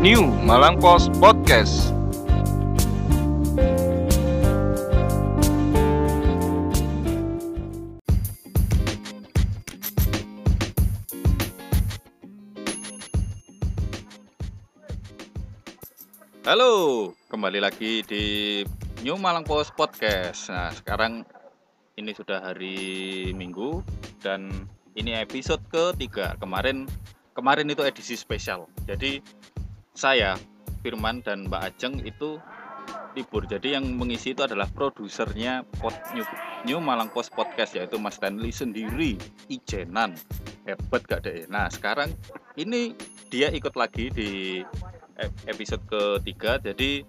New Malang Post Podcast. Halo, kembali lagi di New Malang Post Podcast. Nah, sekarang ini sudah hari Minggu dan ini episode ketiga. Kemarin kemarin itu edisi spesial. Jadi saya Firman dan Mbak Ajeng itu libur. Jadi yang mengisi itu adalah produsernya Pod New, New Malang Post Podcast yaitu Mas Stanley sendiri, Ijenan. Hebat gak deh. Nah, sekarang ini dia ikut lagi di e- episode ketiga. Jadi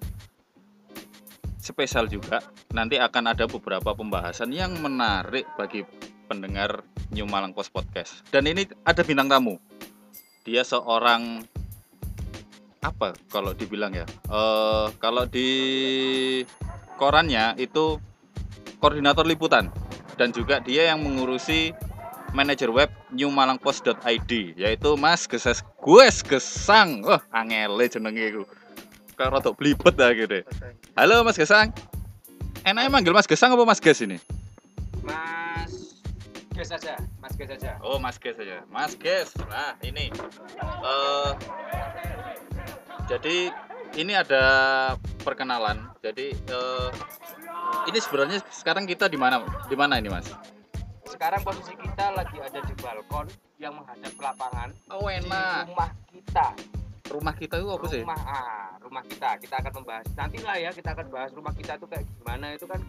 spesial juga. Nanti akan ada beberapa pembahasan yang menarik bagi pendengar New Malang Post Podcast. Dan ini ada bintang tamu. Dia seorang apa kalau dibilang ya? eh kalau di korannya itu koordinator liputan dan juga dia yang mengurusi manajer web newmalangpost.id yaitu Mas Geses Gues Gesang. Wah, angele jenenge iku. Kayak rada blibet lah gitu. Halo Mas Gesang. Enaknya manggil Mas Gesang apa Mas Ges ini? Mas Ges saja, Mas Ges saja. Oh, Mas Ges saja. Mas Ges. Nah, ini eh jadi ini ada perkenalan. Jadi eh ini sebenarnya sekarang kita di mana? Di mana ini, Mas? Sekarang posisi kita lagi ada di balkon yang menghadap ke lapangan Oh, di enak. rumah kita. Rumah kita itu apa sih? Rumah ah, rumah kita. Kita akan membahas nanti lah ya, kita akan bahas rumah kita itu kayak gimana itu kan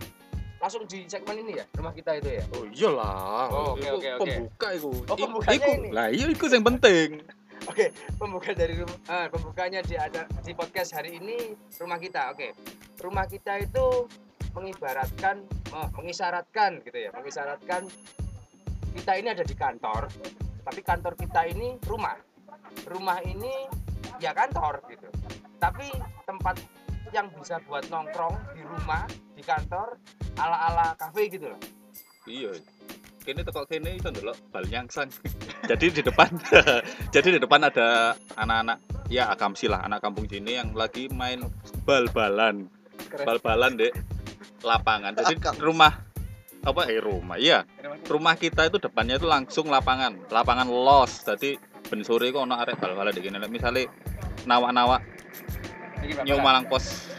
langsung di segmen ini ya, rumah kita itu ya. Oh iyalah. Oh, oke, Itu oke, oke. Pembuka itu. Oh, iku. ini. Lah iya iku yang penting. Oke, pembuka dari rumah eh, pembukanya di ada di podcast hari ini rumah kita. Oke. Rumah kita itu mengibaratkan oh, mengisyaratkan gitu ya, mengisyaratkan kita ini ada di kantor, tapi kantor kita ini rumah. Rumah ini ya kantor gitu. Tapi tempat yang bisa buat nongkrong di rumah, di kantor, ala-ala kafe gitu loh. Iya. Kini teko kene itu ndelok bal nyangsang. jadi di depan jadi di depan ada anak-anak ya akamsi lah anak kampung sini yang lagi main bal-balan. Bal-balan dek lapangan. Jadi rumah apa eh rumah iya rumah kita itu depannya itu langsung lapangan lapangan los jadi ben sore kok ono arek bal-balan kene misalnya nawak-nawak Bala. Malang Pos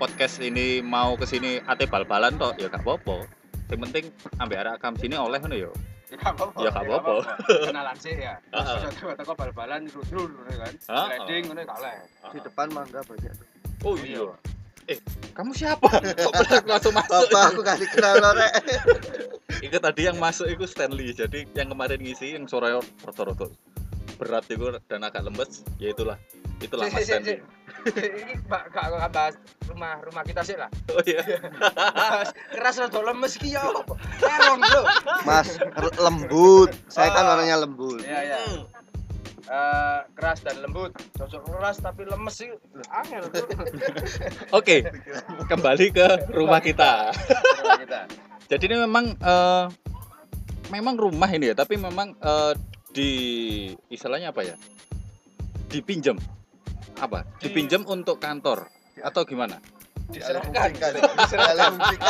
podcast ini mau ke sini ate bal-balan toh ya gak apa-apa. Yang penting ambek arek akam sini oleh ngono ya. Ya nggak apa-apa. Ya, apa-apa. Kenalan sih ya. Terus teko bal-balan rudul kan. Ngono gak oleh. di depan mangga banyak Oh iya. Eh, kamu siapa? Kok langsung masuk? bapak aku kasih kenal lo rek Itu tadi yang masuk itu Stanley. Jadi yang kemarin ngisi yang suara roto-roto berat itu dan agak lemes, ya itulah. Itulah Si, Mas si, si. Ini Mbak gak gak bahas rumah rumah kita sih lah. Oh iya. Keras rada lemes ki ya. Terong, Bro. mas lembut saya kan Ah. orangnya lembut Iya, iya. Eh, keras dan lembut. Cocok keras tapi lemes sih angel tuh. Oke, kembali ke rumah kita. Rumah kita. Jadi ini memang eh, memang rumah ini ya, tapi memang eh, di istilahnya apa ya? Dipinjam. Apa? Dipinjam untuk kantor atau gimana? Diserahkan. dialih fungsikan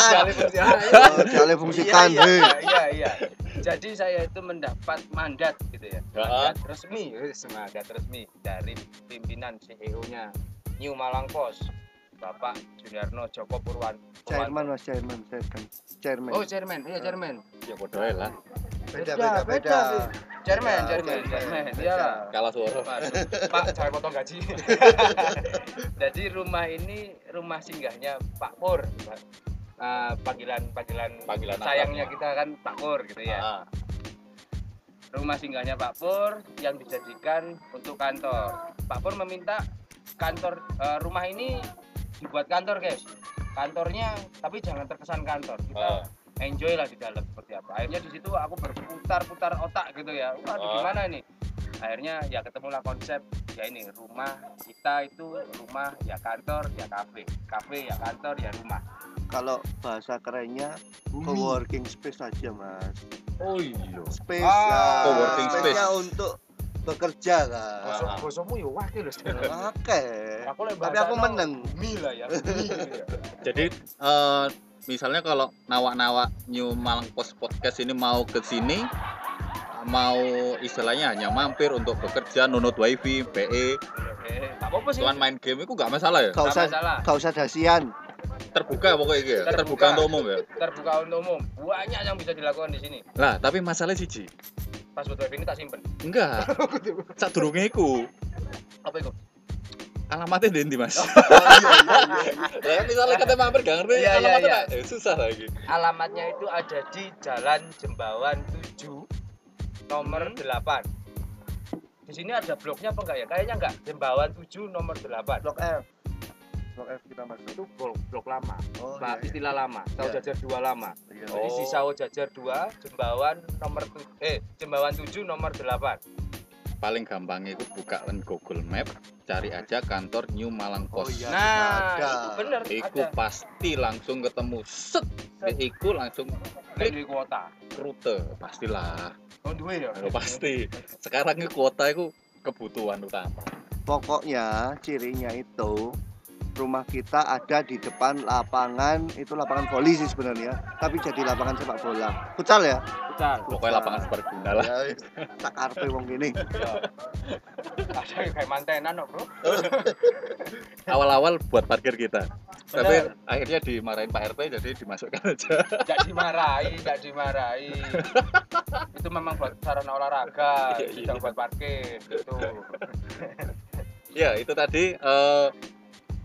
Dialih fungsikan. Oh, dialih fungsikan iya, hei. iya, iya, iya. Jadi saya itu mendapat mandat gitu ya. Ya. Mandat resmi, mandat resmi dari pimpinan CEO-nya New Malang Pos, Bapak Juniarno Joko Purwan. chairman mas chairman chairman Oh, chairman. Iya, chairman. Ya bodoh lah. Beda beda, beda beda Ya. Beda. Iya lah. Kalah suara. Pak, Pak, saya potong gaji. Jadi rumah ini rumah singgahnya Pak Pur. Ah, panggilan panggilan Panggilan sayangnya kita kan Pak Pur gitu ya. Ah, rumah singgahnya Pak Pur yang dijadikan untuk kantor. Pak Pur meminta kantor eh, rumah ini dibuat kantor, guys. Kantornya tapi jangan terkesan kantor. Kita ah. Enjoy lah di dalam seperti apa. Akhirnya di situ aku berputar-putar otak gitu ya. Waduh Ah. gimana nih? Akhirnya ya ketemulah konsep ya ini rumah kita itu rumah ya kantor ya kafe, kafe ya kantor ya rumah. kalau bahasa kerennya co-working space aja mas Oh iya. space Ah, ya co-working space. space-nya untuk bekerja kan. bosomu yo wakil lho. Oke. Aku lek Tapi aku meneng. Bumi lah ya. ya. Jadi eh, misalnya kalau nawak-nawak New Malang Post Podcast ini mau ke sini mau istilahnya hanya mampir untuk bekerja nunut wifi, PE, tak apa-apa sih. cuman main game itu nggak masalah ya? Gak Nggak usah masalah. gak usah dasian. Terbuka pokoknya gitu ya? Terbuka. terbuka untuk umum ya? Terbuka untuk umum. Banyak yang bisa dilakukan di sini. Lah, tapi masalah siji. Password wifi ini tak simpen. Enggak. Sak durunge iku. Apa itu? Alamatnya di ndi, Mas? Oh, Lah, misalnya kata mampir gak ngerti Iya, iya, alamatnya, iya. eh, susah lagi. Alamatnya itu ada di Jalan Jembawan 7 nomor Hmm. 8. Di sini ada bloknya apa enggak ya? Kayaknya enggak. Jembawan 7 nomor 8. Blok F. Blok F kita masuk. itu blok, blok lama. Oh, Bah, iya, iya. istilah lama. Sawo Iya. jajar 2 lama. Iya. Jadi Oh. di Sawo jajar 2, Jembawan nomor eh Jembawan 7 nomor 8. Paling gampang itu buka Google Map, cari aja kantor New Malang Oh Post. iya. Nah, ada. itu bener Iku ada. pasti langsung ketemu set. Set. Iku langsung Klik di kuota. rute, pastilah. Oh, duwe ya? Oh, pasti. Sekarang ini kuota itu kebutuhan utama. Pokoknya cirinya itu rumah kita ada di depan lapangan itu lapangan voli sih sebenarnya tapi jadi lapangan sepak bola futsal ya Betul. Pokoknya lapangan seperguna lah. ya wis. tak karpe wong gini Ada yang kayak mantenan Bro. Awal-awal buat parkir kita. Tapi Bener. akhirnya dimarahin Pak RT jadi dimasukkan aja. Tidak dimarahi, tidak dimarahi. itu memang buat sarana olahraga, Iya, iya. buat parkir gitu. ya, itu tadi eh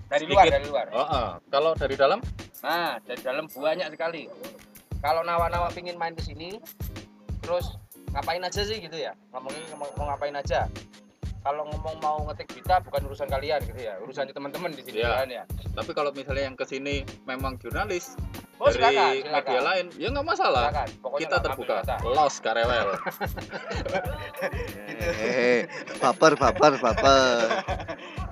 Dari luar, dari luar. oh, oh. kalau dari dalam Nah, dari dalam banyak sekali. Kalau nawa-nawa pingin main ke sini, terus ngapain aja sih gitu ya? Ngomongin ngomong, mau ngapain aja? Kalau ngomong mau ngetik berita bukan urusan kalian gitu ya, urusannya teman-teman di sini kan ya. tapi kalau misalnya yang ke sini memang jurnalis Oh, dari silakan, media silakan. lain, ya nggak masalah. Silakan. Pokoknya Kita terbuka, los karewel. eh baper baper baper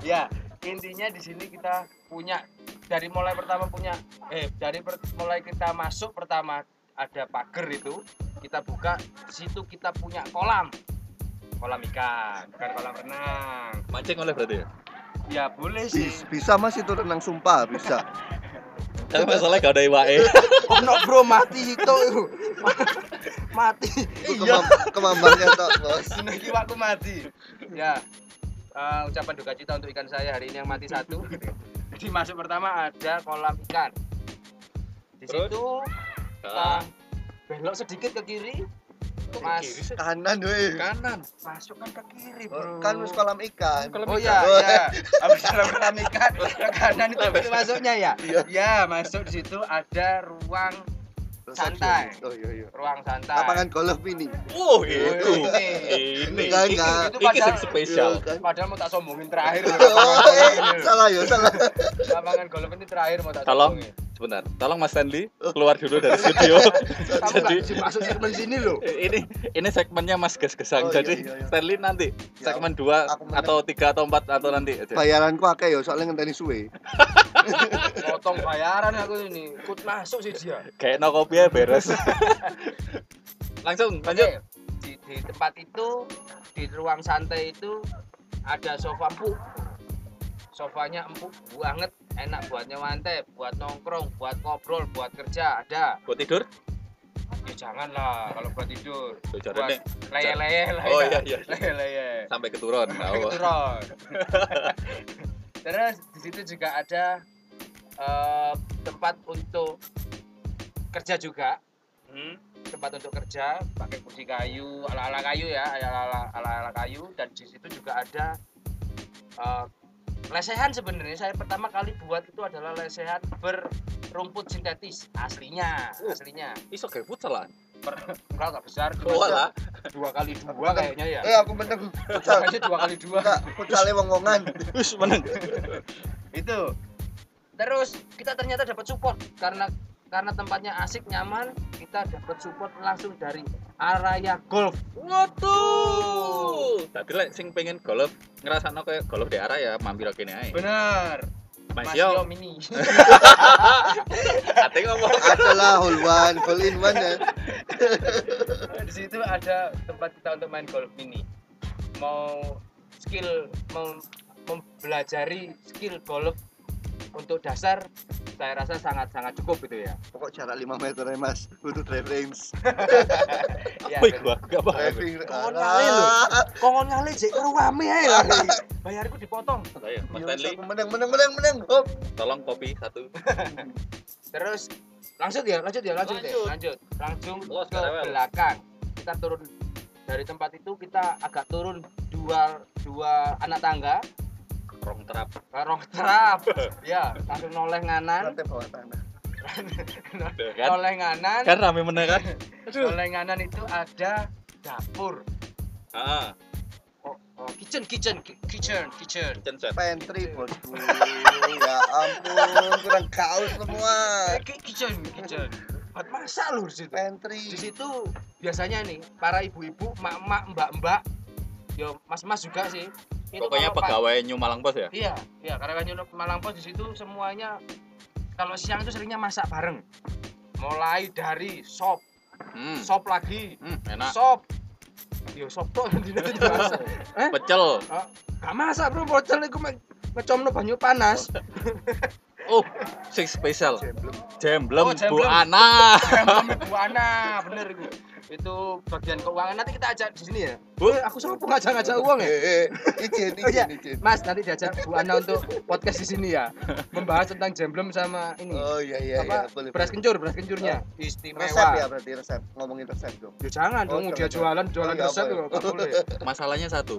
Ya, intinya di sini kita punya dari mulai pertama punya eh dari per- mulai kita masuk pertama ada pagar itu kita buka situ kita punya kolam. Kolam ikan bukan kolam renang. Mancing oleh berarti ya? ya boleh sih. Bis- bisa mas itu renang sumpah bisa. Tapi masalahnya gak ada iwae. ono bro mati itu? Mati. Itu kemam kemampuannya tok bos. Sudah kiwaku mati. Ya eh, ucapan duka cita untuk ikan saya hari ini yang mati satu. Jadi masuk pertama ada kolam ikan. Di Terus? situ kita belok sedikit ke kiri. Mas kanan weh. Kanan. masuk kan ke kiri Oh, bro. kan wis kolam ikan. Kolam oh ikan. ya ya habis kolam ikan. Ke kanan itu masuknya ya? Iya. ya masuk di situ ada ruang Santai. oh iya iya ruang santai lapangan golf ini Oh, itu. ini. Ini. Enggak, Itu- enggak. itu padahal spesial. Iya, kan? padahal mau tak sombongin terakhir oh eh, salah ya salah lapangan golf ini terakhir mau tak Tolong. sombongin Sebentar, tolong Mas Stanley keluar dulu dari studio. Jadi masuk segmen sini loh ini ini segmennya Mas Ges-gesang. Oh, iya, Jadi iya, iya. Stanley nanti Ya, segmen 2 aku menang. atau 3 atau 4 atau nanti aja. bayaranku akeh ya soalnya ngenteni suwe potong bayaran aku ini ikut masuk sih dia Kayak no kopi ya beres. Langsung lanjut. Oke, di, di tempat itu di ruang santai itu ada sofa empuk sofanya empuk banget enak buat nyewantai buat nongkrong buat ngobrol buat kerja ada Buat tidur? ya jangan lah kalau buat tidur Tuh buat leye-leye lah Oh, ya. iya, iya. leye-leye sampai keturun. Sampai keturun. terus di situ juga ada eh, tempat untuk kerja juga Hmm. tempat untuk kerja pakai kursi kayu ala-ala kayu ya ala-ala ala-ala kayu dan di situ juga ada eh, lesehan sebenarnya saya pertama kali buat itu adalah lesehan berrumput sintetis aslinya Uh. aslinya Iso kayak futsal lah. Enggak enggak besar Oh, cuma lah. dua kali dua kayaknya ya eh aku menang futsal dua kali dua enggak futsale wong-wongan Wis menang. itu terus kita ternyata dapat support karena karena tempatnya asik nyaman kita dapat support langsung dari Araya Golf. Waduh. Tadi lek sing pengen golf ngrasakno kayak golf di arah ya mampir kene ae. benar. Mas Mas Yo. Mini. Ate ngomong. adalah hole one hole in one ya. Di situ ada tempat kita untuk main golf mini. Mau skill mau mempelajari skill golf untuk dasar saya rasa sangat sangat cukup gitu ya. Pokok jarak 5 meter ya mas Untuk drive range ya Wih, betul. gua gak paham. Driving Kongon nyali lho. Kongon nyali jek rame ae lah. Bayarku dipotong. Mas Iya, Stanley, Menang menang menang menang Hop. tolong kopi satu. Terus lanjut ya, lanjut ya, lanjut, Lanjut. ya, lanjut. Langsung Los ke Karewel. belakang. Kita turun dari tempat itu kita agak turun dua dua anak tangga, Rong terap. rong terap. ya, langsung noleh nganan, Lantai bawah tanah Kan? noleh nganan. Kan rame meneh kan? Aduh. Noleh nganan itu ada dapur. Ah, Oh, oh, kitchen, kitchen, ki- kitchen, kitchen. kitchen set. Pantry bosku Ya ampun Kurang gaul semua Eh, ki- kitchen, kitchen. Buat masak loh di situ. Pantry di situ biasanya nih para ibu-ibu, mak-mak, mbak-mbak, yo mas-mas juga sih. Itu Pokoknya pegawai New Malang Pos ya? Iya, iya karena kan Nyurup Malang Pos di situ semuanya kalau siang itu seringnya masak bareng. Mulai dari sop, Hmm, sop lagi, hmm, enak. sop. Yo sop itu masak. Eh? Pecel. Gak masak bro, bocel iku me- ngecomno banyu panas. Oh, sing spesial. Jemblem. Jemblem Oh, Bu jemblem. Ana. Kami Bu Ana, bener itu. Itu bagian keuangan nanti kita ajak di sini ya. Bu. Eh, aku sopo ngajak-ngajak uang ya? Eh, eh, izin Oh, iya. izin izin Mas, nanti diajak Bu Ana untuk podcast di sini ya. Membahas tentang jemblem sama ini. Oh iya iya apa? iya boleh beras boleh. kencur, beras kencurnya. Resep ya Istimewa. berarti resep Ngomongin resep dong Ya jangan Oh, dong, jangan, dia jualan jualan Oh, iya, resep ya, ya? boleh. Masalahnya satu.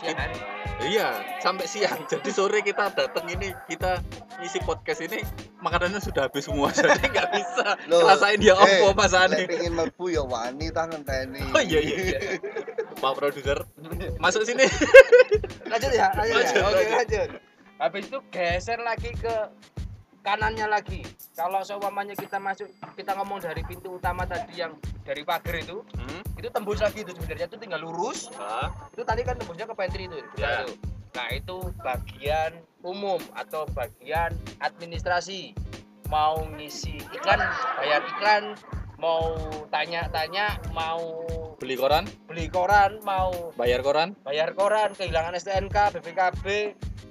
Siang hari. Iya, sampai siang. Jadi sore kita datang ini, kita ngisi podcast ini, makanannya sudah habis semua. Jadi nggak bisa Loh, rasain dia eh, opo Mas Ani. pingin mlebu ya wani tangan teni Oh iya iya iya. Pak produser, masuk sini. Lanjut ya, lanjut, Lanjut, ya. Oke, lanjut. lanjut. Habis itu geser lagi ke kanannya lagi. Kalau seumpamanya kita masuk, kita ngomong dari pintu utama tadi yang dari pagar itu, Hmm? itu tembus lagi itu sebenarnya itu tinggal lurus. Ah, Itu tadi kan tembusnya ke pantry itu. Ya. Itu. Nah, itu bagian umum atau bagian administrasi. Mau ngisi iklan, bayar iklan, mau tanya-tanya, mau beli koran, beli koran, mau bayar koran. bayar koran, kehilangan STNK, BPKB,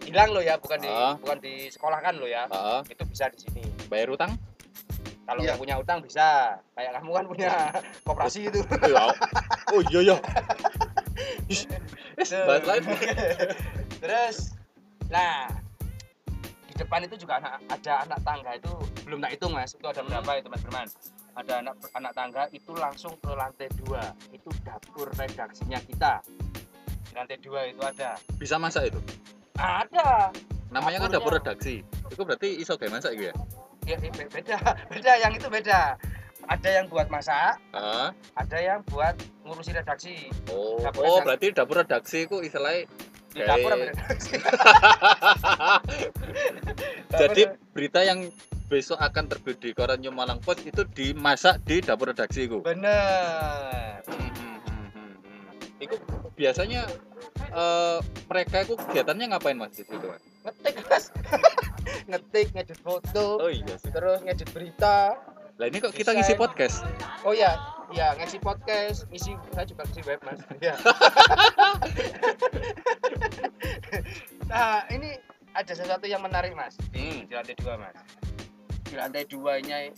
hilang loh ya, bukan di Ah. bukan di sekolahkan loh ya. Ah, Itu bisa di sini. bayar utang. Kalau Iya. yang punya utang bisa. Kayak kamu kan punya koperasi itu. Iya. Oh iya iya. Lain. Terus, nah di depan itu juga anak, ada anak tangga itu belum tak hitung mas. Itu ada berapa itu mas Firman? Ada anak anak tangga itu langsung ke lantai dua. Itu dapur redaksinya kita. Di lantai dua itu ada. Bisa masak itu. Ada. Namanya kan dapur redaksi. Itu berarti iso kayak masak gitu ya? Ya, be- beda, beda. Yang itu beda. Ada yang buat masak, Ah, ada yang buat ngurusi redaksi. oh, Dapur oh redaksi. berarti dapur redaksi ku istilahnya Di dapur apa redaksi? Jadi berita yang besok akan terbit di koran New Malang Post itu dimasak di dapur redaksi ku. bener. Hmm, hmm, hmm. Iku biasanya eh, mereka itu kegiatannya ngapain mas di situ? Mas? Ngetik mas. Ngetik, ngedit foto, Oh iya sih. terus ngedit berita. Lah ini kok kita ngisi podcast? Oh ya, ya ngisi podcast, ngisi saya juga ngisi web mas. Ya. nah ini ada sesuatu yang menarik mas Hmm. di lantai dua mas. Di lantai duanya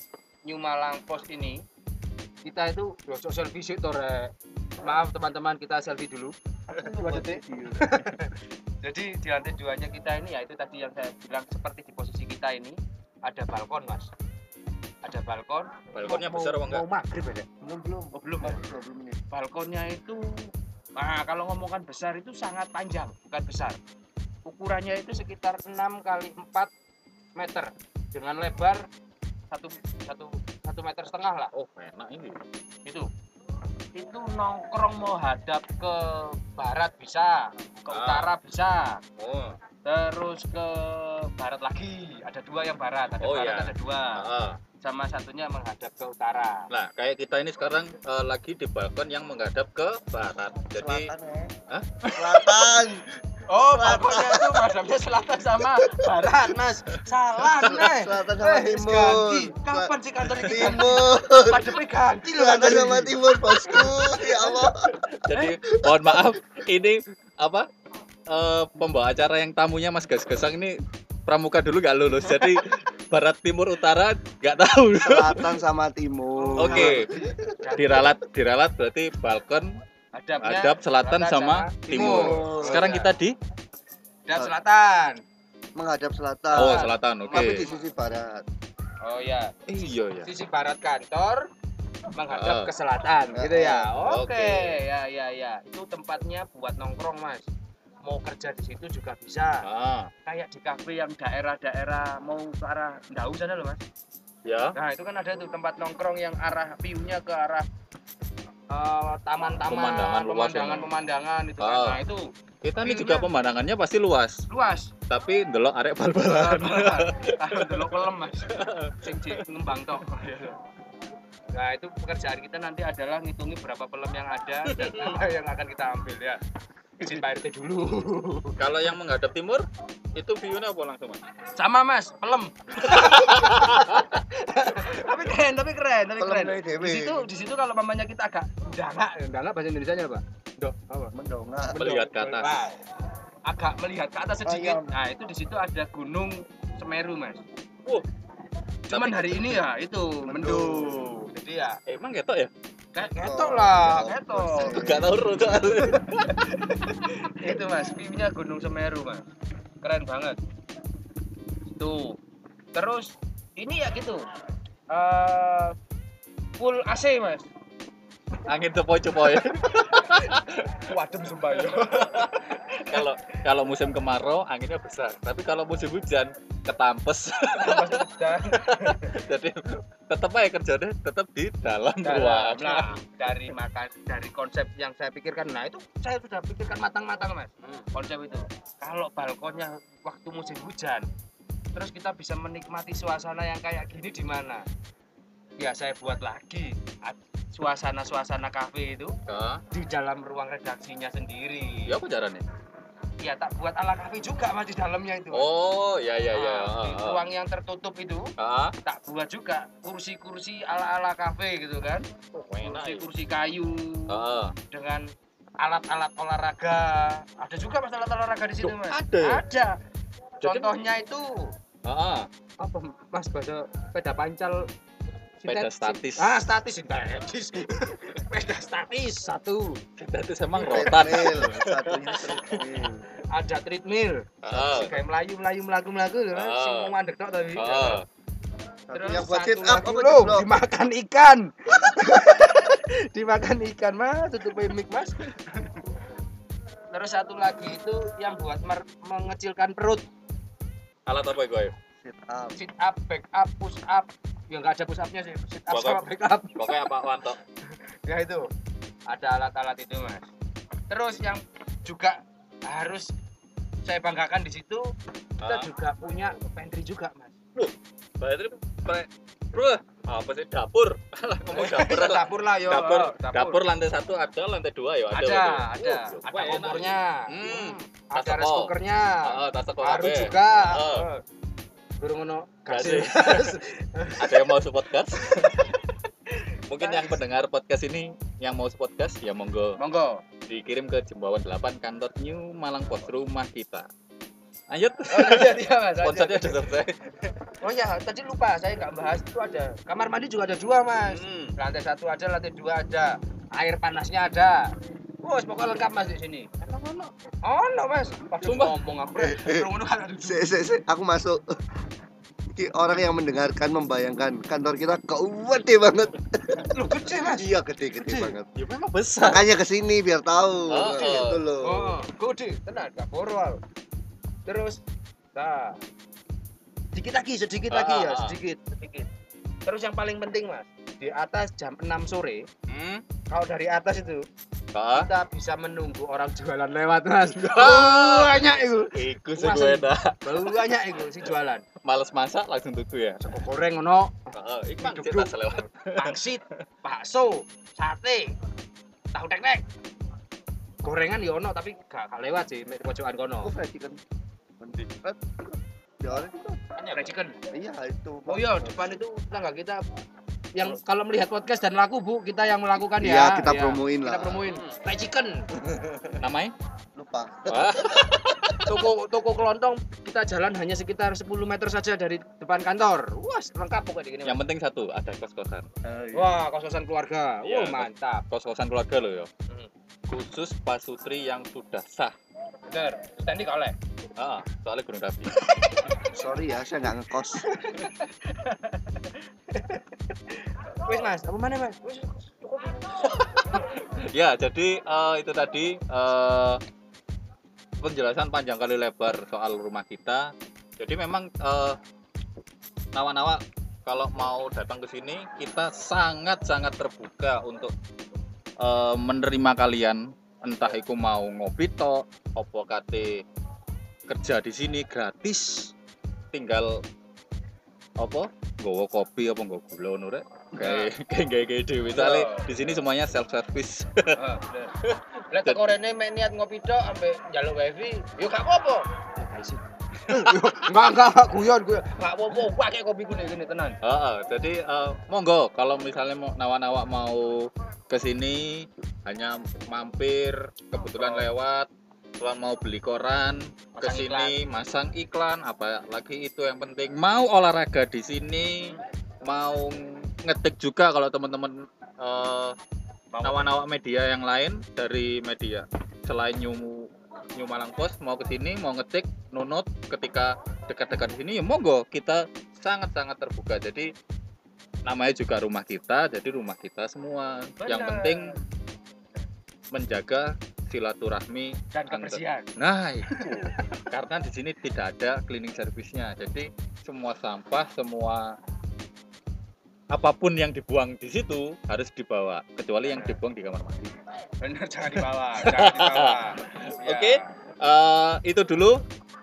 New Malang Post ini kita itu yosok selfie sih tore. Maaf teman-teman kita selfie dulu. Dua detik. Jadi di lantai duanya kita ini ya itu tadi yang saya bilang seperti di posisi kita ini ada balkon mas. Ada balkon. Balkonnya Mau- besar apa enggak? Mau maghrib ya? belum belum Oh, belum ya? 20 menit balkonnya itu nah kalau ngomongkan besar itu sangat panjang bukan besar ukurannya itu sekitar 6 kali 4 meter dengan lebar satu satu satu meter setengah lah Oh enak ini. itu itu nongkrong mau hadap ke barat bisa ke Ah. utara bisa Oh. terus ke barat lagi ada dua yang barat ada Oh, barat iya. ada dua ah. sama satunya menghadap ke utara Nah kayak kita ini sekarang eh, lagi di balkon yang menghadap ke barat. Jadi selatan ya Hah? selatan Oh, balkonnya itu madamnya selatan sama barat, Mas. Salah, nih. Selatan sama Eh, timur. ganti. Kapan sih kantor ini ganti? Timur. Madepnya ganti loh Selatan kantor sama timur, bosku. Ya Allah. Jadi mohon maaf ini apa eh, pembawa acara yang tamunya Mas Gas Gesang ini pramuka dulu nggak lulus. Jadi barat timur utara nggak tahu. Selatan sama timur. Oke. Diralat diralat berarti balkon Hadapnya hadap selatan sama timur. timur. Sekarang Iya. kita di hadap selatan. Menghadap selatan. Oh, selatan. Oke. Tapi di sisi barat. Oh ya, Iya ya. sisi barat kantor menghadap Ah. ke selatan, gitu ya. Oke, Oke. ya ya ya. Itu tempatnya buat nongkrong, Mas. Mau kerja di situ juga bisa. Ah, Kayak di kafe yang daerah-daerah mau ke arah Ndau sana loh, Mas. ya. Nah, itu kan ada tuh tempat nongkrong yang arah view-nya ke arah eh, taman-taman, Pemandangan pemandangan, pemandangan itu kan. Ah. Nah, itu Kita ini juga pemandangannya pasti luas, luas. tapi delok arek bal-balan. Dulu pelem mas, sing ngembang tok. Nah itu pekerjaan kita nanti adalah ngitungi berapa pelem yang ada dan apa yang akan kita ambil ya. Izin Pak RT dulu. Kalau yang menghadap timur itu view-nya apa langsung, Mas? Sama mas, pelem. tapi keren, tapi keren, tapi keren. Di situ, di situ kalau mamanya kita agak dangak, dangak bahasa Indonesia apa? Dok, apa? Mendongak. Melihat ke atas. Agak melihat ke atas sedikit. Nah itu di situ ada gunung Semeru mas. Wow. Cuman Tapi- hari ini ya itu Mendung. Jadi ya emang ketok ya? Ketok lah, ketok. Gak tahu rute. itu mas, view-nya gunung Semeru mas. Keren banget. Tuh. Terus ini ya gitu. eh full AC mas. Angin cepoi-cepoi. Wadem sumpah ya. Kalau kalau musim kemarau anginnya besar, tapi kalau musim hujan ketampes. Jadi tetap aja kerjanya tetap di dalam dalam ruangan. nah dari makan dari konsep yang saya pikirkan nah itu saya sudah pikirkan matang-matang mas konsep itu kalau balkonnya waktu musim hujan terus kita bisa menikmati suasana yang kayak gini di mana ya saya buat lagi suasana-suasana kafe itu di dalam ruang redaksinya sendiri ya apa caranya? ya tak buat ala kafe juga mas di dalamnya itu Oh, ya ya ya. Nah, di Ah, ah. ruang yang tertutup itu Ah, tak buat juga kursi-kursi ala-ala kafe gitu kan oh, ya. kursi-kursi kayu Ah, dengan alat-alat olahraga. Ada juga mas alat olahraga di situ mas. ada ya? Ada. Contohnya itu ah, apa mas bahasa sepeda pancal Sepeda sintetis. statis. Ah statis sintetis. sepeda statis satu. Itu emang rotan. Satunya treadmill. Ada treadmill. Ah, Si kayak melayu melayu melaku melaku kan. Ah. Si mau mandek tok tapi. ah. Satu yang buat sit up apa jeblok? dimakan ikan. dimakan ikan mas, tutupin mic mas. Terus satu lagi itu yang buat mer- mengecilkan perut. Alat apa gue? Sit up. sit up, back up, push up. Ya nggak ada push upnya sih, sit up sama back up. Pokoknya apa Wanto? Ya itu, ada alat-alat itu mas. Terus yang juga harus saya banggakan di situ, kita Ah. juga punya pantry juga mas. Berarti pre Bro, apa sih dapur? Ngomong dapur Kita lah. dapur lah yo. Dapur, oh, dapur lantai satu ada, lantai dua ya ada. Ada, ada, Uh, ada kompornya, Hmm, ada rice cookernya, teko baru juga. Oh. Durung ngono Gasih. gasih. Ada yang mau support podcast? Mungkin yang pendengar podcast ini yang mau support podcast ya monggo Monggo. dikirim ke Jembawan 8 kantor New Malang Pos rumah kita. Lanjut, Oh, lanjut ya mas. lanjut. sponsornya sudah selesai. Oh ya, tadi lupa saya nggak bahas itu ada kamar mandi juga ada dua mas. Hmm. Lantai satu ada, lantai dua ada, air panasnya ada. Wah, pokoknya lengkap mas di sini. Ono? Oh no mas, Sumpah. ngomong aku. Belum ngono kan ada dua. Se, se, se, aku masuk. Ki orang yang mendengarkan membayangkan kantor kita gede banget. Loh gede mas. Iya gede gede Gede. banget. Ya memang besar. Makanya ke sini biar tahu. Oh, Gitu loh. Oh, gede, tenang, gak borol. Terus, nah, sedikit lagi, sedikit Ah, lagi ya, ah, ah. sedikit, sedikit. Terus yang paling penting mas, di atas jam 6 sore, Hmm. kalau dari atas itu. Kita bisa menunggu orang jualan lewat mas. Banyak itu, Iku sih Masa- gue dah. banyak itu si jualan. Males masak langsung tuku ya. Sego goreng ono, Heeh, iku mang Duduk-duduk. cetak lewat. pangsit, bakso, sate, tahu tek-tek. gorengan ya ono tapi gak, gak lewat sih mek pojokan kono. Oh, fried chicken. Itu. Fried chicken. Iya, itu. Oh iya, depan itu tetangga kita yang kalau melihat podcast dan laku bu kita yang melakukan Iya, ya kita Iya. promoin kita lah. promoin fried chicken Namanya? Lupa. toko toko kelontong kita jalan hanya sekitar 10 meter saja dari depan kantor wah lengkap pokoknya gini Yang penting satu, ada kos-kosan. Eh, iya. wah kos-kosan keluarga Iya, wah mantap Kos-kosan keluarga loh ya. Hmm. Khusus pasutri yang sudah sah. bener Stanley oleh Ah, soalnya gunung rapi. Sorry ya, saya nggak ngekos. wis mas apa mana mas wis cukup ya, jadi eh, itu tadi eh, penjelasan panjang kali lebar soal rumah kita. Jadi memang eh, nawa-nawa kalau mau datang ke sini kita sangat-sangat terbuka untuk eh, menerima kalian entah itu mau ngopi tok, opo kate kerja di sini gratis tinggal apa gowo kopi apa nggo gula ngono rek kayak kayak kayak kayak dhewe soalnya di sini semuanya self service Ah. Lah teko rene mek niat ngopi tok ambek njaluk wifi, yo gak apa-apa. Enggak, enggak, enggak, guyon, guyon. Enggak apa-apa, pakai kopi gini gini tenan. Heeh, jadi eh, monggo kalau misalnya mau nawa-nawa mau ke sini hanya mampir kebetulan lewat tuan mau beli koran ke sini masang iklan apa lagi itu yang penting. Mau olahraga di sini mau ngetik juga kalau teman-teman eh, nawa-nawa media yang lain dari media. Selain New New Malang Post mau ke sini mau ngetik nunut ketika dekat-dekat di sini ya monggo. Kita sangat-sangat terbuka. Jadi namanya juga rumah kita jadi rumah kita semua. Yang penting menjaga silaturahmi Dan antar- kebersihan. Nah, itu. Karena di sini tidak ada cleaning service-nya. Jadi semua sampah, semua apa pun yang dibuang di situ harus dibawa, kecuali yang dibuang di kamar mandi. Bener jangan dibawa, jangan dibawa. Ya. Oke. Eh, itu dulu.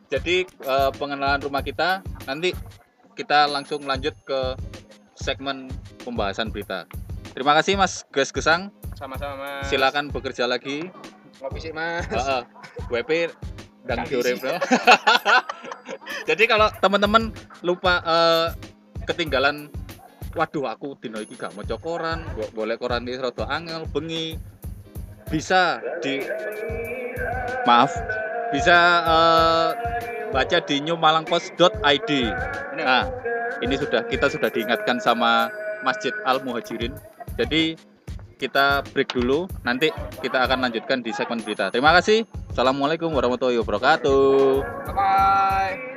Jadi eh, pengenalan rumah kita. Nanti kita langsung lanjut ke segmen pembahasan berita. Terima kasih Mas Ges Gesang. Sama-sama, Mas. Silakan bekerja lagi. Ngopi sih, Mas. Heeh. WP dan ya. Jadi kalau teman-teman lupa eh, ketinggalan waduh aku dino iki gak mau koran, go- golek koran iki rada angel, bengi. Bisa di maaf, bisa eh, baca di newmalangpost.id. Nah, ini sudah kita sudah diingatkan sama Masjid Al Muhajirin. Jadi kita break dulu, nanti kita akan lanjutkan di segmen berita. Terima kasih. Assalamualaikum warahmatullahi wabarakatuh. Bye-bye.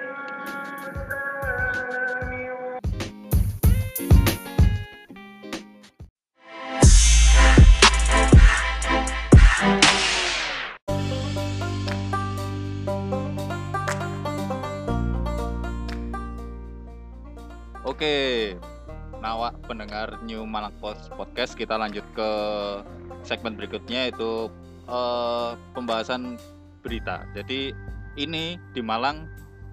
Oke, Nawa pendengar New Malang Post Podcast kita lanjut ke segmen berikutnya yaitu eh, pembahasan berita. Jadi ini di Malang.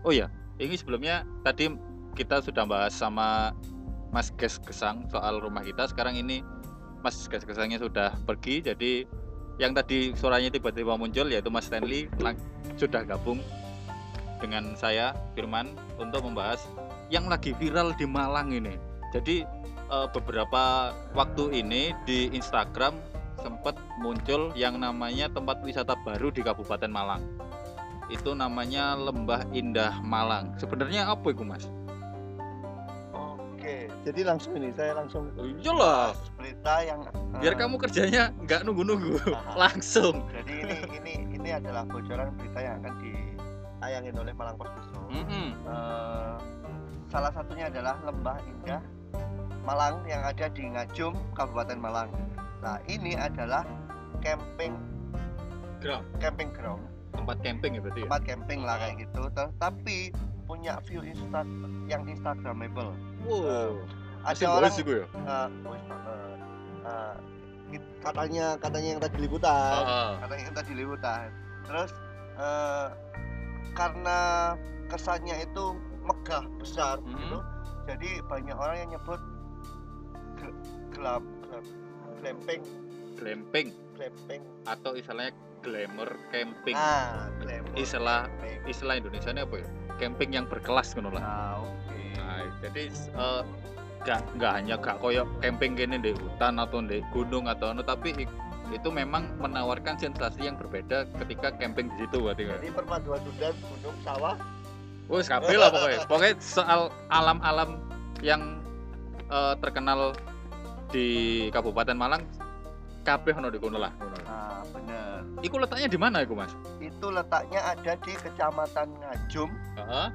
Oh ya, ini sebelumnya tadi kita sudah bahas sama Mas Ges Gesang soal rumah kita. Sekarang ini Mas Ges Gesangnya sudah pergi. Jadi yang tadi suaranya tiba-tiba muncul yaitu Mas Stanley sudah gabung dengan saya Firman untuk membahas yang lagi viral di Malang ini. Jadi eh, beberapa waktu ini di Instagram sempat muncul yang namanya tempat wisata baru di Kabupaten Malang. Itu namanya Lembah Indah Malang. Sebenarnya apa itu, Mas? Oke, jadi langsung ini saya langsung Iyalah, berita yang biar eh, kamu kerjanya nggak nunggu-nunggu, langsung. Jadi ini ini ini adalah bocoran berita yang akan ditayangin oleh Malang Post besok. Mm-mm. Eh, salah satunya adalah Lembah Indah Malang yang ada di Ngajum, Kabupaten Malang. Nah, ini adalah camping Ground. camping ground, Tempat camping ya berarti ya? tempat camping lah kayak gitu. Tapi punya view insta yang instagramable. Wow. Ada Masih orang gue ya? eh, eh, it- katanya katanya yang tadi liputan. Ah, katanya yang tadi liputan terus eh, karena kesannya itu megah besar Mhm. gitu jadi banyak orang yang nyebut gelap gelap glamping glamping glamping atau istilahnya glamour camping. Nah, glamour Istilah- camping. Istilah Indonesia ini apa ya? Camping yang berkelas ngono lah. Nah, oke. Nah, jadi eh, nggak nggak hanya gak koyo camping gini di hutan atau di gunung atau anu tapi itu memang menawarkan sensasi yang berbeda ketika camping di situ berarti kan. Jadi perpaduan hutan, gunung, sawah. Wes kabeh lah pokoknya. Pokoknya soal alam-alam yang eh, terkenal di Kabupaten Malang kabeh ono di kono lah. ngono. Nah, bener. Iku letaknya di mana iku, Mas? Itu letaknya ada di Kecamatan Ngajum, Heeh.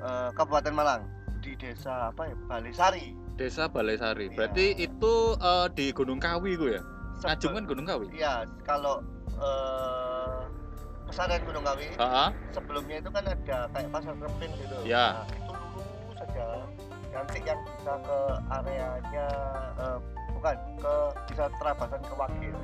eh, Kabupaten Malang, di desa apa ya? Balesari. Desa Balesari. Iya. Berarti itu eh, di Gunung Kawi iku ya? Sebe- Ngajum kan Gunung Kawi. Iya, kalau eh pesantren Gunung Kawi Heeh. sebelumnya itu kan ada kayak pasar rempin gitu. Ya. Nah, itu. Nanti yang bisa ke areanya eh, bukan ke bisa terabasan ke Wakil.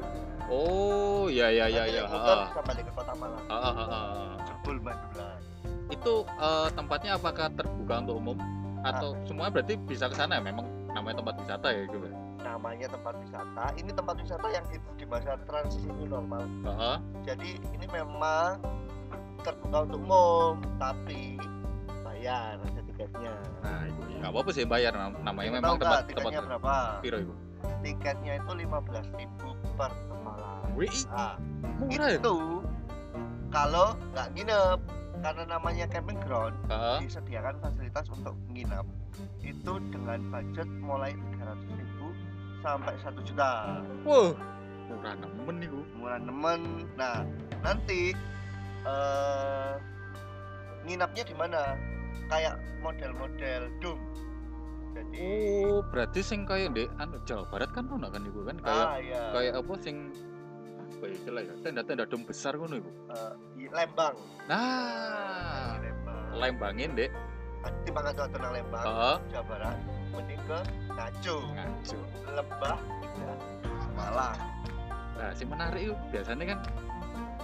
Oh, ya ya ya ya. Heeh. bisa balik ke Kota Malang. Heeh, heeh. Jebul Madulan. Itu eh, tempatnya apakah terbuka untuk umum atau semua berarti bisa ke sana ya? Memang namanya tempat wisata ya gitu. ya? Namanya tempat wisata. Ini tempat wisata yang hidup di masa transisi new normal. Heeh. Jadi ini memang terbuka untuk umum, tapi bayar tiketnya. Nah, itu nggak apa-apa sih bayar nam- namanya Tahu memang tempat tempat tiketnya berapa? piro itu. Tiketnya itu 15.000 per malam. Wih, Nah, murah ya? itu kalau nggak nginep karena namanya camping ground Heeh. disediakan fasilitas untuk nginep itu dengan budget mulai 300.000 sampai 1 juta Wah, murah nemen nih murah nemen nah nanti eh nginapnya di mana kayak model-model dom jadi Oh, berarti sing kayak di anu Jawa Barat kan ono kan iku kan? Kayak ah ya kayak apa sing apa ya istilah ya? Tenda-tenda dom besar ngono iku. eh, di Lembang. Nah, di Lembang. Lembangin dek. di Bangka Tenang Lembang Heeh. Jawa Barat. Mending ke Ngaco. Lembah Indah Malang. Nah, si menarik itu biasanya kan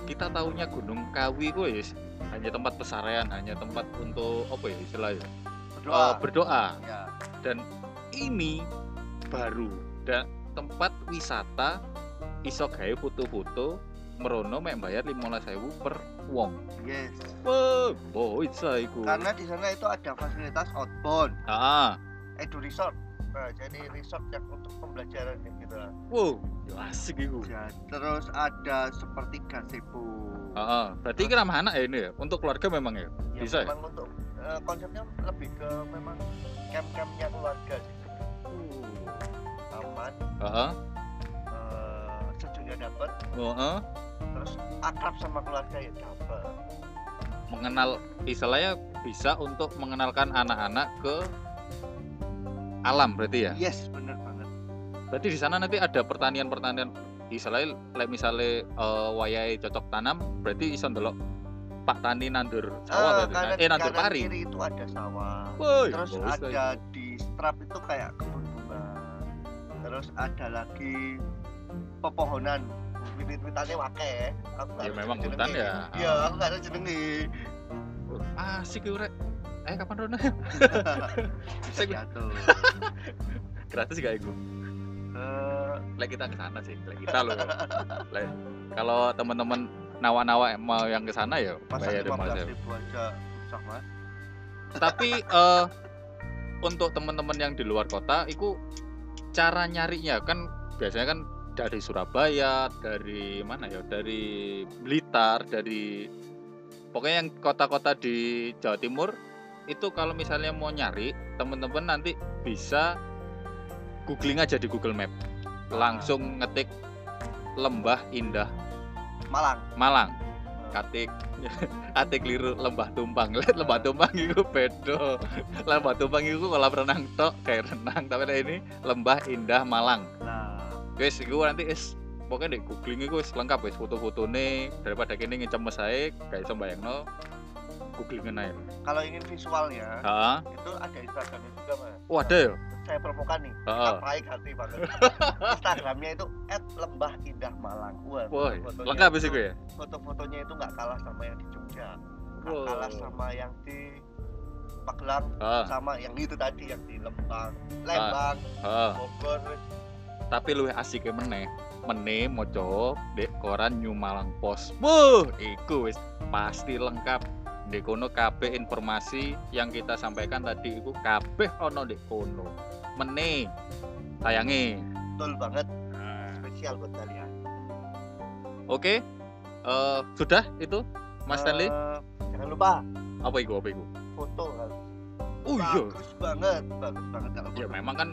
kita taunya Gunung Kawi ya hanya tempat pesarean, hanya tempat untuk apa ya istilahnya? berdoa Eh, berdoa. ya Dan ini baru dan tempat wisata iso gawe foto-foto merono mek bayar 15.000 per wong. yes Wah, boy iku. karena di sana itu ada fasilitas outbound Ah, edu resort nah, jadi resort yang untuk pembelajaran kayak gitu lah. wow, ya asik iku. Ya, terus ada seperti gazebo Heeh, berarti ini ramah anak ya ini ya. Untuk keluarga memang ya. Ya, Bisa ya? memang untuk eh, konsepnya lebih ke memang camp-campnya keluarga sih aman Heeh. eh, sejuknya dapat Heeh. terus akrab sama keluarga ya dapat mengenal istilahnya bisa untuk mengenalkan anak-anak ke alam berarti ya. yes banget Berarti di sana nanti ada pertanian-pertanian istilahnya like misalnya eh, wayai cocok tanam berarti iso ndelok Pak Tani nandur sawah Ah, berarti. kanan, eh nandur pari. kiri itu ada sawah Woi, terus ada di strap itu kayak kebun bunga terus ada lagi pepohonan wit-witannya wake aku Ya, memang hutan ya. iya aku nggak ada jenenge lagi. Asik ya rek. Eh kapan Rona? bisa jatuh Gratis gak iku? Eh, Like kita ke sana sih, like kita loh. Like, kalau teman-teman nawa-nawa mau yang ke sana ya bayar lima lima belas ribu aja susah mas tapi eh untuk teman-teman yang di luar kota itu cara nyarinya kan biasanya kan dari Surabaya dari mana ya dari Blitar dari pokoknya yang kota-kota di Jawa Timur itu kalau misalnya mau nyari teman-teman nanti bisa googling aja di Google Map. Langsung ngetik lembah indah Malang. Malang. Katik atik. Liru lembah tumpang. Lembah tumpang itu beda. Lembah tumpang itu kolam renang tok kayak renang. Tapi ini lembah indah Malang. Nah. Guys itu nanti is pokoknya di googling itu lengkap wis foto-foto nih daripada kini ngecem saya kayak sembayang no googling aja kalau ingin visualnya ah itu ada instagramnya juga mas. Oh ada ya saya promokan nih Heeh. baik hati banget instagramnya itu @lembah indah Malang wah wah foto-fotonya lengkap itu- sih gue ya foto-fotonya itu nggak kalah sama yang di Jogja nggak Wow. kalah sama yang di Magelang ah, sama yang itu tadi yang di Lembang Lembang ah. Bogor tapi lu asik meneh meneh moco dek koran New Malang Post. Wuh, iku wis pasti lengkap. Di kono kabeh informasi yang kita sampaikan tadi iku kabeh ono di kono. Meneh sayangi. betul banget spesial buat kalian Oke. Eh, sudah itu Mas Stanley? Eh, jangan lupa Apa iku? Apa iku? foto kan Oh iya. bagus banget bagus banget kalau Ya memang kan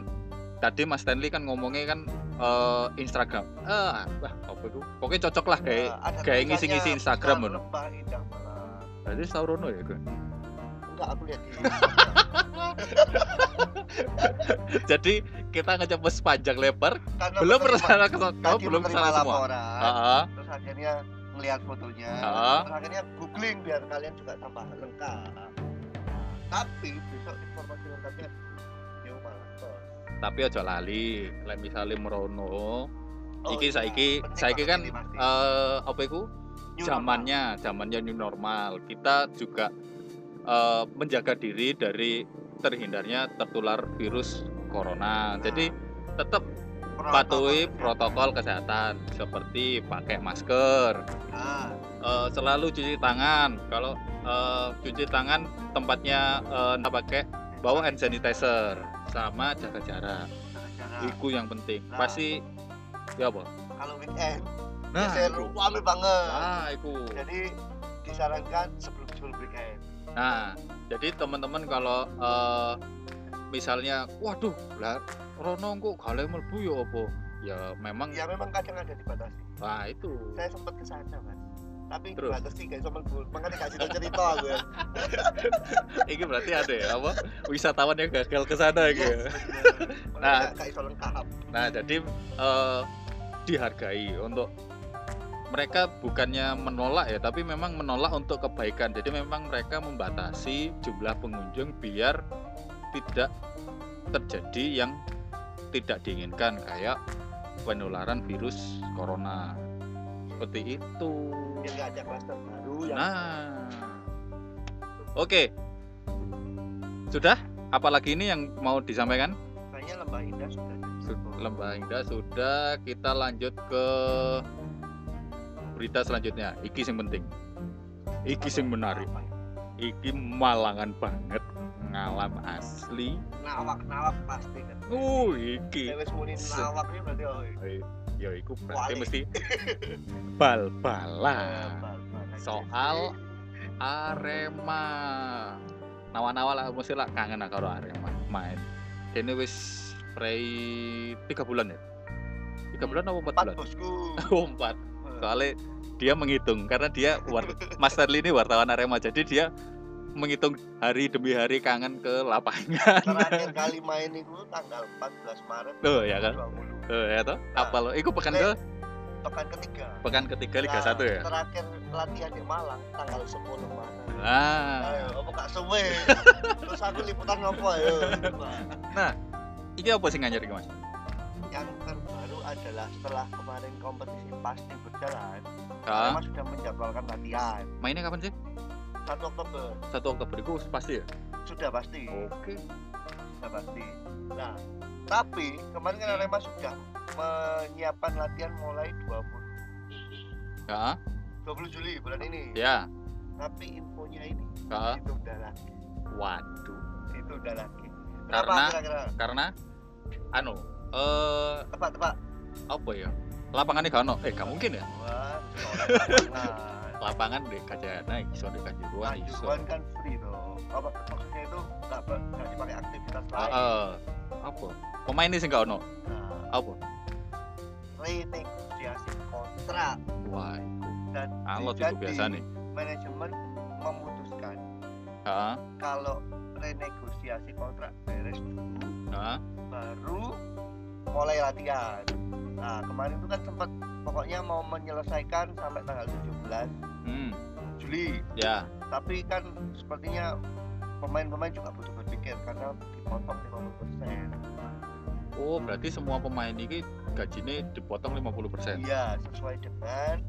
tadi Mas Stanley kan ngomongnya kan eh, Instagram. Eh, wah, apa itu? Pokoknya cocok lah kayak Nah, kayak ngisi-ngisi Instagram Malang. Berarti Saurono ya gue. enggak aku lihat di Jadi kita ngecoba sepanjang lebar, karena belum bersama ke kau belum ke sana semua. laporan Heeh. terus akhirnya melihat fotonya Ah. terus akhirnya googling biar kalian juga tambah lengkap Nah, tapi besok informasi lengkapnya di Malang Post. Tapi ojo lali, lek misale merono. Oh, iki iya, saiki saiki kan eh apa iku? Zamannya zamannya new normal kita juga eh, menjaga diri dari terhindarnya tertular virus corona. Jadi tetap normal. patuhi Protokol protokol kesehatan seperti pakai masker. Nah, eh, selalu cuci tangan. Kalau eh, cuci tangan tempatnya nggak pakai bawa hand sanitizer sama jaga jarak. Itu yang penting. Nah. pasti ya apa? Kalau weekend nah itu. rame banget. Nah itu. Jadi disarankan sebelum sebelum weekend. Nah, jadi teman-teman kalau eh, misalnya, waduh, lah Rono kok kalian mlebu ya apa? Ya memang, ya memang kadang ada dibatasi nah itu. saya sempat ke sana mas tapi Terus? dibatasi guys sama gue makanya kasih tau cerita aku ya Ini berarti ada ya apa? Wisatawan yang gagal ke sana gitu. Yes, ya. Nah. Gak iso lengkap Nah, jadi eh, dihargai untuk mereka bukannya menolak ya, tapi memang menolak untuk kebaikan. Jadi memang mereka membatasi jumlah pengunjung biar tidak terjadi yang tidak diinginkan kayak penularan virus corona. Seperti itu. ada baru yang Nah. Oke. Sudah? Apalagi ini yang mau disampaikan? kayaknya lembah indah sudah Su- Lembah Indah sudah, kita lanjut ke berita selanjutnya. Iki yang penting. Iki yang menarik. Ya? Iki malangan banget, ngalam asli. nawak nawak pasti kan Uh, iki. Wis muni nawak berarti oh Eh, Ya iku berarti mesti Eh, bal-balan. bal- bal- Soal Arema. Nawa-nawa lah mesti lah kangen lah karo Arema main. Ini wis prei tiga bulan ya. Tiga bulan apa empat bulan? bosku Oh, empat. Soalnya dia menghitung karena dia war, Mas Stanley ini wartawan Arema jadi dia menghitung hari demi hari kangen ke lapangan. terakhir kali main itu tanggal 14 Maret Tuh ya kan. 20 Tuh ya toh. Apa lo? Iku pekan ke pekan ketiga pekan ketiga Liga Nah, 1 ya. terakhir latihan di Malang tanggal 10 Maret Ah. ayo apa gak suwe terus aku liputan apa ayo Iki apa sih nganyar Mas? yang terbaru adalah setelah kemarin kompetisi pasti berjalan Ah, Arema sudah menjadwalkan latihan mainnya kapan sih? 1 Oktober 1 Oktober itu pasti ya? sudah pasti Oke. sudah pasti nah tapi kemarin kan Arema sudah menyiapkan latihan mulai 20 Ya, 20 Juli bulan ini ya. tapi infonya ini Ya. itu udah lagi Waduh. itu udah lagi Karena- kira-kira Karena anu eh tebak tebak apa ya? Lapangannya gak ono. Eh, gak mungkin ya. Wah, lapangan Lapangan di Kajana iso di Kanjuruhan iso. Kanjuruhan kan free tuh apa maksudnya itu nggak nggak dipakai aktivitas lain Heeh. Apa? Pemain ini sih gak ono. nah, Apa? renegosiasi kontrak Wah, iku. dan Alot itu biasa nih. manajemen memutuskan Heeh. kalau renegosiasi kontrak beres dulu Heeh. baru mulai latihan nah kemarin itu kan sempat pokoknya mau menyelesaikan sampai tanggal 17 Hmm. Juli Ya. tapi kan sepertinya pemain-pemain juga butuh berpikir karena dipotong 50% Oh, berarti semua pemain ini gajinya dipotong 50%. iya sesuai dengan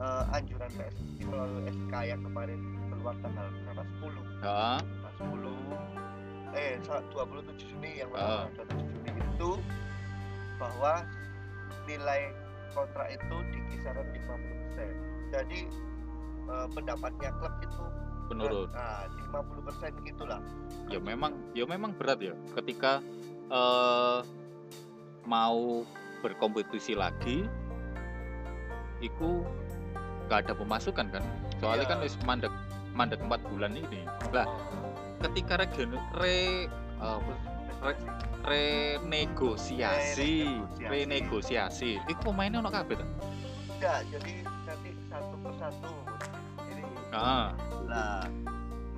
eh, anjuran PSSI melalui SK yang kemarin keluar tanggal berapa 10 Heeh. tanggal 10 eh sa- 27 Juni yang pertama 27 Juni itu bahwa nilai kontrak itu di kisaran 50%. Jadi eh, pendapatnya klub itu menurut nah, di 50% gitulah. ya memang ya memang berat ya ketika eh mau berkompetisi lagi iku nggak ada pemasukan kan soalnya Iya. kan wis mandek mandek empat bulan ini lah ketika regen re apa, re- renegosiasi. Renegosiasi. renegosiasi. Iku pemainnya ono kabeh ta Enggak, jadi nanti satu persatu. Jadi ah lah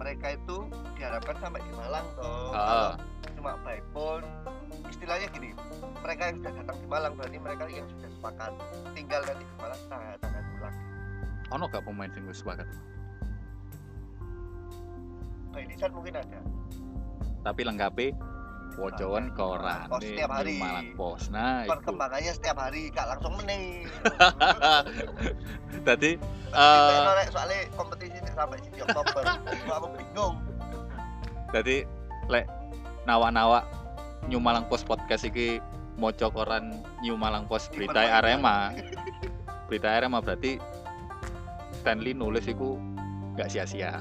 mereka itu diharapkan sampai di Malang toh. ah Kalau cuma by phone istilahnya gini mereka yang sudah datang di Malang berarti mereka yang sudah sepakat tinggal nanti di Malang tanggal tanggal pulang. Ono gak pemain sing wis sepakat? Design mungkin ada. Tapi lengkapi Wocoan koran Pos setiap hari. Malang Pos nah itu perkembangannya setiap hari gak langsung meneng tadi uh, soalnya kompetisi ini sampai di Oktober aku bingung Jadi lek nawa-nawa New Malang Post podcast iki moco koran New Malang Post berita. Arema. Berita Arema berarti Stanley nulis iku nggak sia-sia.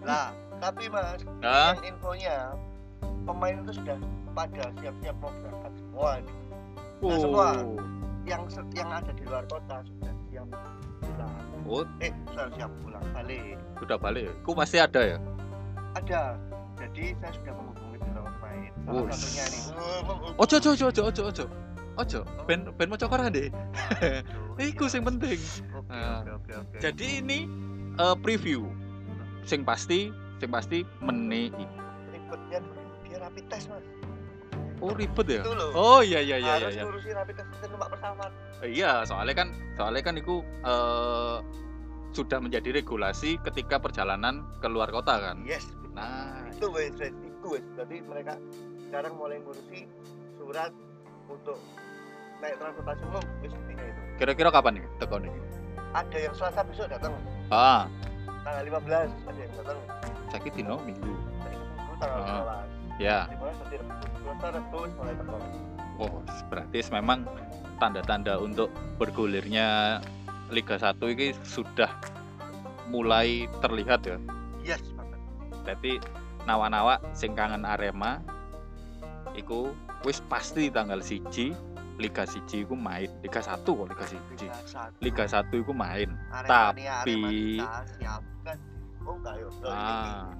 Nah, tapi mas Nah, yang infonya pemain itu sudah pada siap-siap mau berangkat semua nih. Nah, semua. yang yang ada di luar kota sudah siap pulang oh eh sudah siap pulang balik sudah balik. Ku pasti ada ya. ada jadi saya sudah menghubungi beberapa pemain salah Wush. satunya nih oh, Ojo ojo ojo ojo ojo ojo. Ojo, ben ben moco koran deh. Iku sing penting. oke Ah. oke oke oke Jadi ini eh, preview. Sing pasti, sing pasti meni. ribetnya dia rapid test mas Oh ribet ya. Oh iya iya iya iya. harus iya. ngurusin rapid test itu numpak pesawat Iya, soalnya kan soalnya kan itu eh, sudah menjadi regulasi ketika perjalanan ke luar kota kan. yes Nah, itu wes itu wes jadi mereka sekarang mulai ngurusi surat untuk naik transportasi umum wes itu kira-kira kapan nih tekan nih? ada yang selasa besok datang Ah, tanggal 15 ada yang datang. Sakit dino minggu. dari minggu tanggal. 15 Ya, mulai oh berarti memang tanda-tanda untuk bergulirnya Liga 1 ini sudah mulai terlihat ya. yes banget Berarti nawa-nawa sing kangen Arema iku wis pasti tanggal siji Liga 1 iku main. Liga 1 kok Liga 1. Liga satu Liga 1 iku main. Tapi- oh enggak Ah.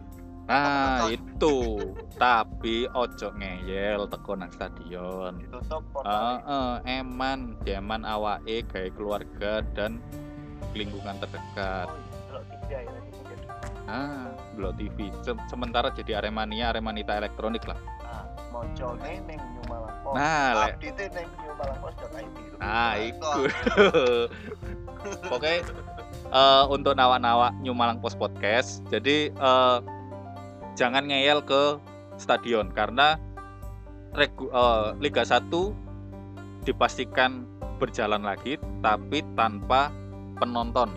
Nah, itu. Tapi ojo ngeyel teko nang stadion. Heeh, eman, jaman awake gawe keluarga dan lingkungan terdekat. oh iya ya Ah, Blok TV. Se- Sementara jadi Aremania, Aremanita elektronik lah. Mocone neng New Post Nah, lek update neng New Malang Post id Nah, iku. Oke. eh, untuk nawa-nawa New Malang Post Podcast. Jadi eh, jangan ngeyel ke stadion karena regu, eh, Liga 1 dipastikan berjalan lagi tapi tanpa penonton.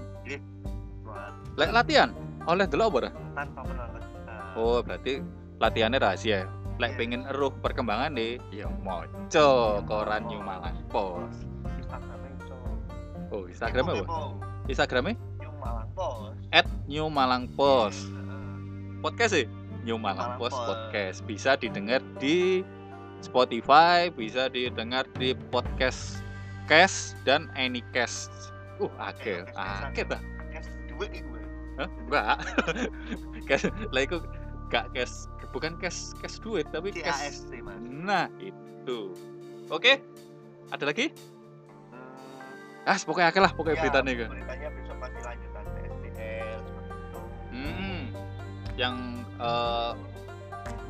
Lek latihan oleh delok apa tanpa penonton Oh, berarti latihannya rahasia. Lek Iya. pengen eruh perkembangan deh, ya moco koran New Malang Post. Instagramnya. Oh, Instagramnya apa? Instagramnya New Malang Post at New Malang Post Heeh. podcast sih New Malang Malang Post podcast bisa didengar di Spotify bisa didengar di podcast Cast dan Anycast uh akeh akeh ya. Hah? enggak Cast lah enggak Cast bukan Cast Cast duit tapi Cast CAST mas. Nah itu. Oke ada lagi? Hmm, ah pokoknya akeh lah pokoknya ya, beritanya kan beritanya besok pasti lanjutan PSBL seperti itu. Hmm, yang eh,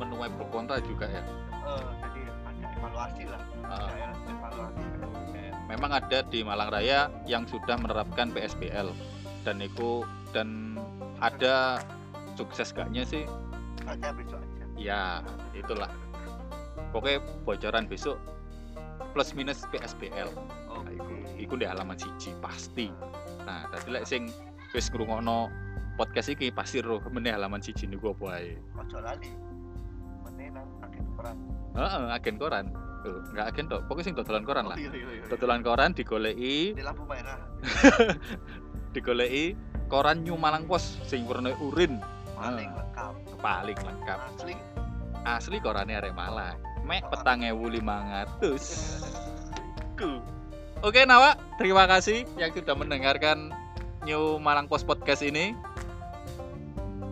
menuai pro kontra juga ya? Eh, jadi ada evaluasi lah. Ah. daerah evaluasi. Memang ada di Malang Raya yang sudah menerapkan PSBL dan itu dan ada sukses gaknya sih aja besok aja. Ya itulah. Pokoknya bocoran besok plus minus PSBL oh nah, iku iku di halaman siji pasti. Nah tadi lek sing wis ngrungokno podcast iki pasti roh meneh halaman siji niku apa ae. Ojo lali. Menenang akhir perang heeh agen koran. Tuh, enggak agen tok. Pokoknya sing dodolan koran lah. Oh, iya, iya, iya. Dodolan koran digoleki, Ini lampu merah. digoleki koran New Malang Pos sing warna urin Paling Ah. lengkap. paling lengkap. Asli. Asli korannya Arek Malang. Mek petang ewu lima ngatus. Ku. Oke Nawa, terima kasih yang sudah mendengarkan New Malang Post Podcast ini.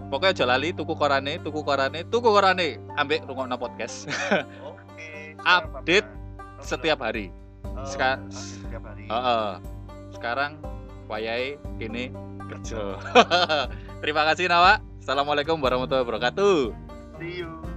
Pokoknya aja lali tuku korane, tuku korane, tuku korane, ambek rungokno podcast Oke. Update siap, Pak. setiap hari. Oh, seka- update setiap hari. Heeh. Sekarang wayahe kene kerja. terima kasih Nawa. Assalamualaikum warahmatullahi wabarakatuh. See you.